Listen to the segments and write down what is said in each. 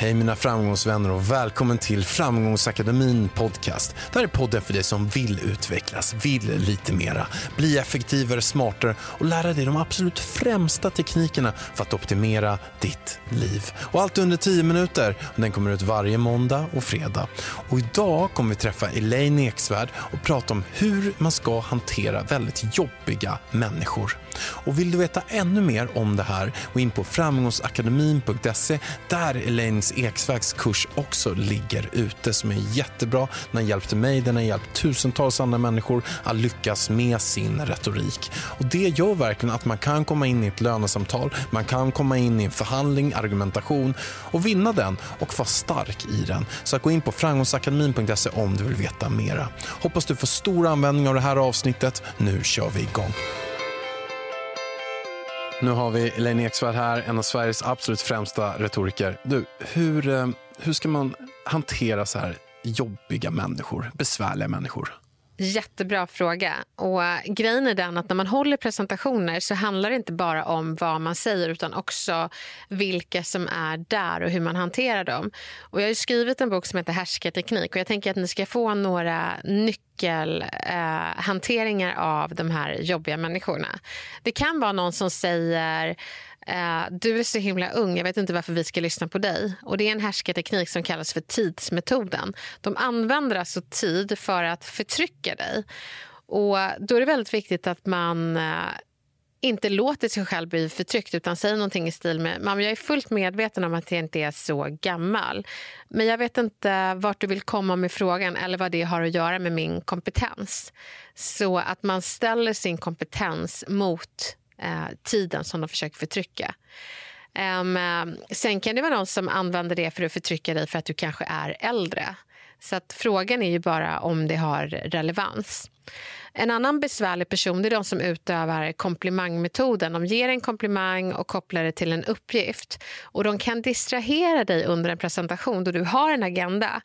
Hej mina framgångsvänner och välkommen till Framgångsakademin podcast. Det här är podden för dig som vill utvecklas, vill lite mera, bli effektivare, smartare och lära dig de absolut främsta teknikerna för att optimera ditt liv. Och allt under 10 minuter. Den kommer ut varje måndag och fredag. Och idag kommer vi träffa Elaine Eksvärd och prata om hur man ska hantera väldigt jobbiga människor. Och vill du veta ännu mer om det här, gå in på framgångsakademin.se där Elaines Eksvägs kurs också ligger ute som är jättebra. Den har hjälpt mig, den har hjälpt tusentals andra människor att lyckas med sin retorik. Och det gör verkligen att man kan komma in i ett lönesamtal, man kan komma in i en förhandling, argumentation och vinna den och vara stark i den. Så gå in på framgångsakademin.se om du vill veta mera. Hoppas du får stor användning av det här avsnittet. Nu kör vi igång. Nu har vi Elaine Eksvärd här, en av Sveriges absolut främsta retoriker. Du, hur, eh, hur ska man hantera så här jobbiga människor, besvärliga människor? Jättebra fråga. Och grejen är den att när man håller presentationer så handlar det inte bara om vad man säger utan också vilka som är där och hur man hanterar dem. Och jag har skrivit en bok som heter Härskarteknik och jag tänker att ni ska få några nyckelhanteringar eh, av de här jobbiga människorna. Det kan vara någon som säger Eh, du är så himla ung, jag vet inte varför vi ska lyssna på dig. Och Det är en härskarteknik som kallas för tidsmetoden. De använder alltså tid för att förtrycka dig. Och Då är det väldigt viktigt att man eh, inte låter sig själv bli förtryckt utan säger någonting i stil med Mamma, jag är fullt medveten om att jag inte är så gammal men jag vet inte vart du vill komma med frågan eller vad det har att göra med min kompetens. Så att man ställer sin kompetens mot eh, tiden som de försöker förtrycka. Um, sen kan det vara någon som använder det för att förtrycka dig för att du kanske är äldre. Så att frågan är ju bara om det har relevans. En annan besvärlig person är de som utövar komplimangmetoden. De ger en komplimang och kopplar det till en uppgift. Och De kan distrahera dig under en presentation då du har en agenda.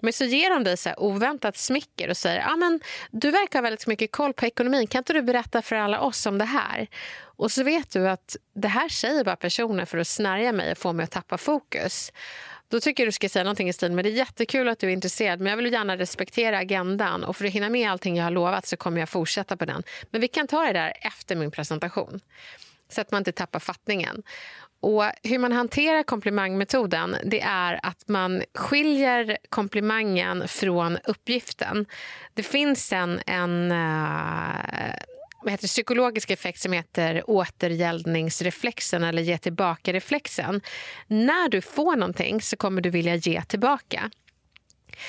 Men så ger de dig så oväntat smicker och säger ah, men du verkar ha väldigt mycket koll på ekonomin. Kan inte du berätta för alla oss om det här? Och så vet du att det här säger bara personen för att snärja mig och få mig att tappa fokus. Då tycker jag du ska säga någonting i stil med det är jättekul att du är intresserad men jag vill gärna respektera agendan och för att hinna med allting jag har lovat så kommer jag fortsätta på den. Men vi kan ta det där efter min presentation så att man inte tappar fattningen. Och hur man hanterar komplimangmetoden det är att man skiljer komplimangen från uppgiften. Det finns en, en uh, vad heter det, psykologisk effekt som heter återgäldningsreflexen eller ge tillbaka-reflexen. När du får någonting så kommer du vilja ge tillbaka.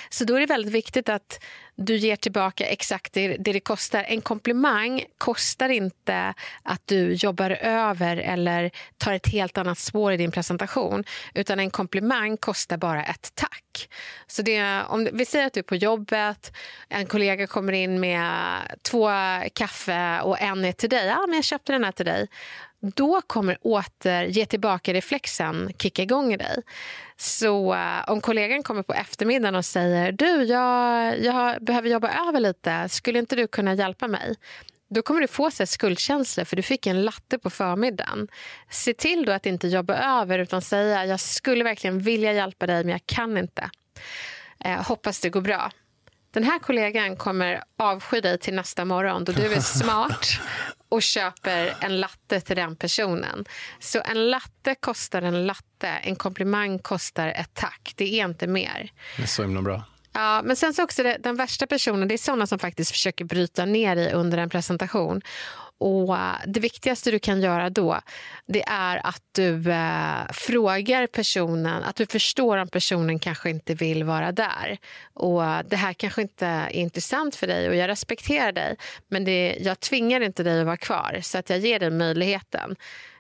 Så då är det väldigt viktigt att du ger tillbaka exakt det, det det kostar. En komplimang kostar inte att du jobbar över eller tar ett helt annat spår i din presentation. Utan en komplimang kostar bara ett tack. Så det, om vi säger att du är på jobbet, en kollega kommer in med två kaffe och en är till dig. Ja, men jag köpte den här till dig då kommer åter ge tillbaka-reflexen kicka igång i dig. Så uh, om kollegan kommer på eftermiddagen och säger du, jag, jag behöver jobba över lite, skulle inte du kunna hjälpa mig? Då kommer du få skuldkänslor för du fick en latte på förmiddagen. Se till då att inte jobba över utan säga jag skulle verkligen vilja hjälpa dig men jag kan inte. Eh, hoppas det går bra. Den här kollegan kommer avsky dig till nästa morgon då du är smart och köper en latte till den personen. Så en latte kostar en latte, en komplimang kostar ett tack. Det är inte mer. Det är så himla bra. Ja, men sen så också det, den värsta personen, det är såna som faktiskt försöker bryta ner dig under en presentation. Och eh, Det viktigaste du kan göra då det är att du eh, frågar personen, att du förstår om personen kanske inte vill vara där. Och eh, Det här kanske inte är intressant för dig och jag respekterar dig men det, jag tvingar inte dig att vara kvar så att jag ger dig möjligheten.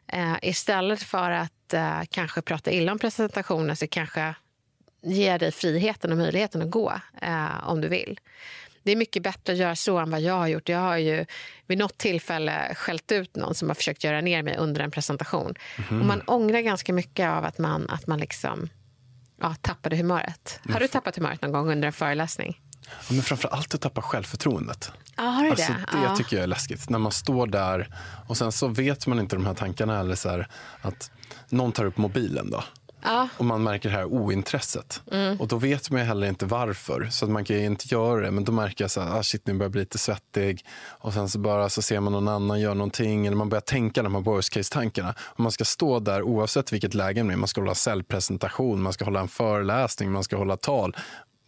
Eh, istället för att eh, kanske prata illa om presentationen så kanske ger dig friheten och möjligheten att gå eh, om du vill. Det är mycket bättre att göra så än vad jag har gjort. Jag har ju vid något tillfälle skällt ut någon som har försökt göra ner mig under en presentation. Mm. Och man ångrar ganska mycket av att man, att man liksom, ja, tappade humöret. Har du tappat humöret någon gång under en föreläsning? Ja, men framför allt att tappa självförtroendet. Har du alltså, det? det ja. tycker jag är läskigt. När man står där och sen så vet man inte de här tankarna eller så här, att någon tar upp mobilen då. Ja. Och man märker det här ointresset. Mm. Och då vet man heller inte varför. Så att man kan inte göra det. Men då märker jag så här, ah, shit nu börjar jag bli lite svettig. Och sen så bara så ser man någon annan göra någonting. Eller man börjar tänka de här worst case-tankarna. Och man ska stå där oavsett vilket läge det är. Man ska hålla säljpresentation, man ska hålla en föreläsning, man ska hålla tal.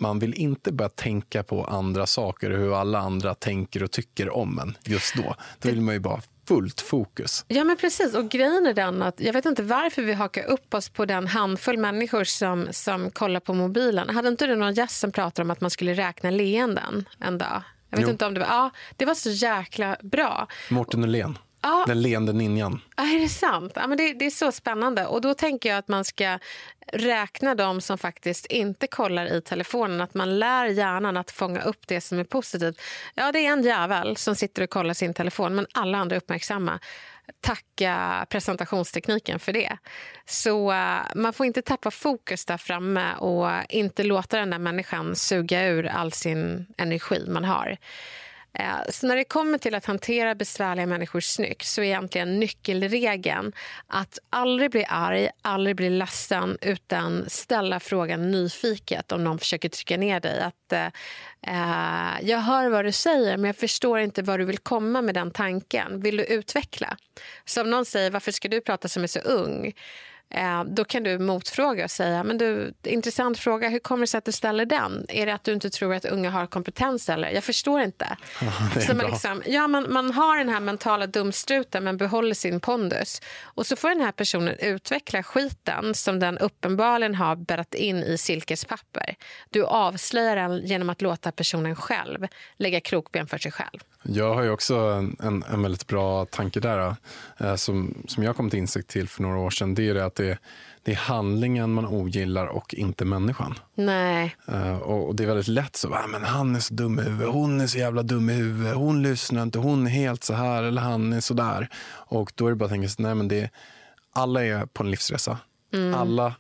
Man vill inte börja tänka på andra saker och hur alla andra tänker och tycker om en just då. Då vill man ju bara fullt fokus. Ja, men precis. Och grejen är den att jag vet inte varför vi hakar upp oss på den handfull människor som, som kollar på mobilen. Hade inte du någon gäst som pratade om att man skulle räkna leenden en dag? Jag vet Jo. inte om det var... Ja, det var så jäkla bra. Mårten Ullén, Ja. den leende ninjan. Ja, är det sant? Ja, men det, det är så spännande. Och Då tänker jag att man ska räkna de som faktiskt inte kollar i telefonen. Att man lär hjärnan att fånga upp det som är positivt. Ja, det är en jävel som sitter och kollar sin telefon, men alla andra är uppmärksamma. Tacka presentationstekniken för det. Så eh, man får inte tappa fokus där framme och inte låta den där människan suga ur all sin energi man har. Eh, så när det kommer till att hantera besvärliga människor snyggt så är egentligen nyckelregeln att aldrig bli arg, aldrig bli ledsen utan ställa frågan nyfiket om någon försöker trycka ner dig. Att, eh, eh, jag hör vad du säger men jag förstår inte vad du vill komma med den tanken. Vill du utveckla? Så om någon säger varför ska du prata som är så ung? Eh, då kan du motfråga och säga men du, intressant fråga, hur kommer det sig att du ställer den? Är det att du inte tror att unga har kompetens? eller? Jag förstår inte. så man, liksom, ja, man, man har den här mentala dumstruten men behåller sin pondus. Och så får den här personen utveckla skiten som den uppenbarligen har bäddat in i silkespapper. Du avslöjar den genom att låta personen själv lägga krokben för sig själv. Jag har ju också en, en, en väldigt bra tanke där eh, som, som jag kom till insikt till för några år sedan. Det är det att det, det är handlingen man ogillar och inte människan. Nej. Eh, och, och det är väldigt lätt så, ah, men han är så dum i huvudet, hon är så jävla dum i huvudet, hon lyssnar inte, hon är helt så här eller han är så där. Och då är det bara att tänka, så, nej men det, alla är på en livsresa. Alla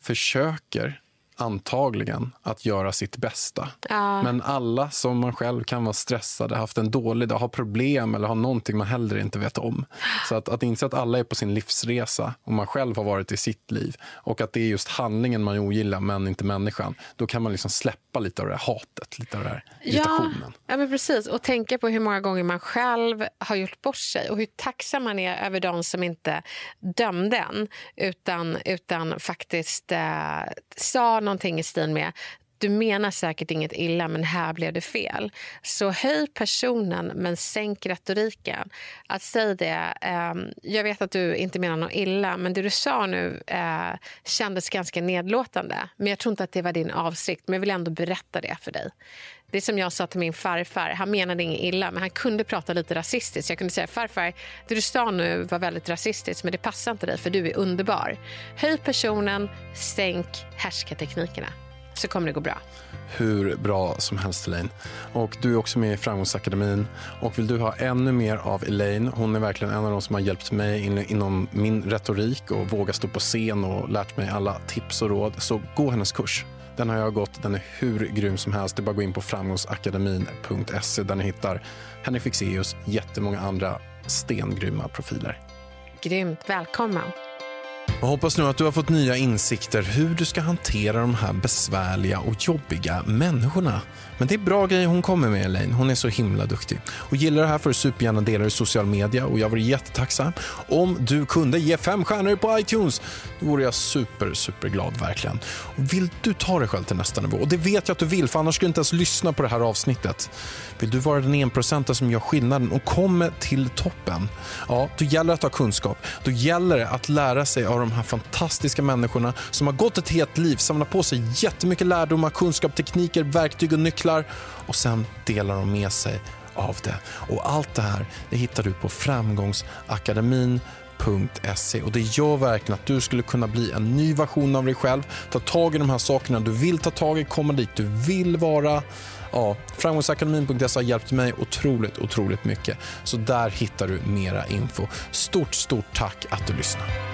försöker antagligen att göra sitt bästa. Ja. Men alla som man själv kan vara stressade, haft en dålig dag, har problem eller har någonting man hellre inte vet om. Så att, att inse att alla är på sin livsresa och man själv har varit i sitt liv och att det är just handlingen man ogillar men inte människan. Då kan man liksom släppa lite av det här hatet, lite av den här irritationen. Ja, men precis. Och tänka på hur många gånger man själv har gjort bort sig och hur tacksam man är över de som inte dömde en utan, utan faktiskt eh, sa någonting i stil med du menar säkert inget illa, men här blev det fel. Så höj personen, men sänk retoriken. Att säga det, eh, jag vet att du inte menar något illa, men det du sa nu eh, kändes ganska nedlåtande. Men jag tror inte att det var din avsikt, men jag vill ändå berätta det för dig. Det är som jag sa till min farfar. Han menade inget illa, men han kunde prata lite rasistiskt. Jag kunde säga farfar, det du sa nu var väldigt rasistiskt, men det passar inte dig för du är underbar. Höj personen, sänk härskarteknikerna. Så kommer det gå bra. hur bra som helst Elaine. Och du är också med i Framgångsakademin. Och vill du ha ännu mer av Elaine, hon är verkligen en av de som har hjälpt mig in, inom min retorik och våga stå på scen och lärt mig alla tips och råd. Så gå hennes kurs. Den har jag gått, den är hur grym som helst. Det är bara att gå in på framgångsakademin.se där ni hittar Henrik Fexeus, jättemånga andra stengrymma profiler. Grymt. Välkommen. Jag hoppas nu att du har fått nya insikter hur du ska hantera de här besvärliga och jobbiga människorna. Men det är bra grejer hon kommer med Elaine. Hon är så himla duktig. Och gillar det här får du supergärna dela det i social media och jag vore jättetacksam om du kunde ge fem stjärnor på iTunes. Då vore jag super, super glad verkligen. Och vill du ta dig själv till nästa nivå? Och det vet jag att du vill för annars skulle du inte ens lyssna på det här avsnittet. Vill du vara den enprocentare som gör skillnaden och kommer till toppen? Ja, då gäller det att ha kunskap. Då gäller det att lära sig av de här fantastiska människorna som har gått ett helt liv, samlat på sig jättemycket lärdomar, kunskap, tekniker, verktyg och nycklar och sen delar de med sig av det. Och allt det här det hittar du på framgångsakademin och det gör verkligen att du skulle kunna bli en ny version av dig själv, ta tag i de här sakerna du vill ta tag i, komma dit du vill vara. Ja, framgångsakademin.se har hjälpt mig otroligt, otroligt mycket. Så där hittar du mera info. Stort, stort tack att du lyssnar.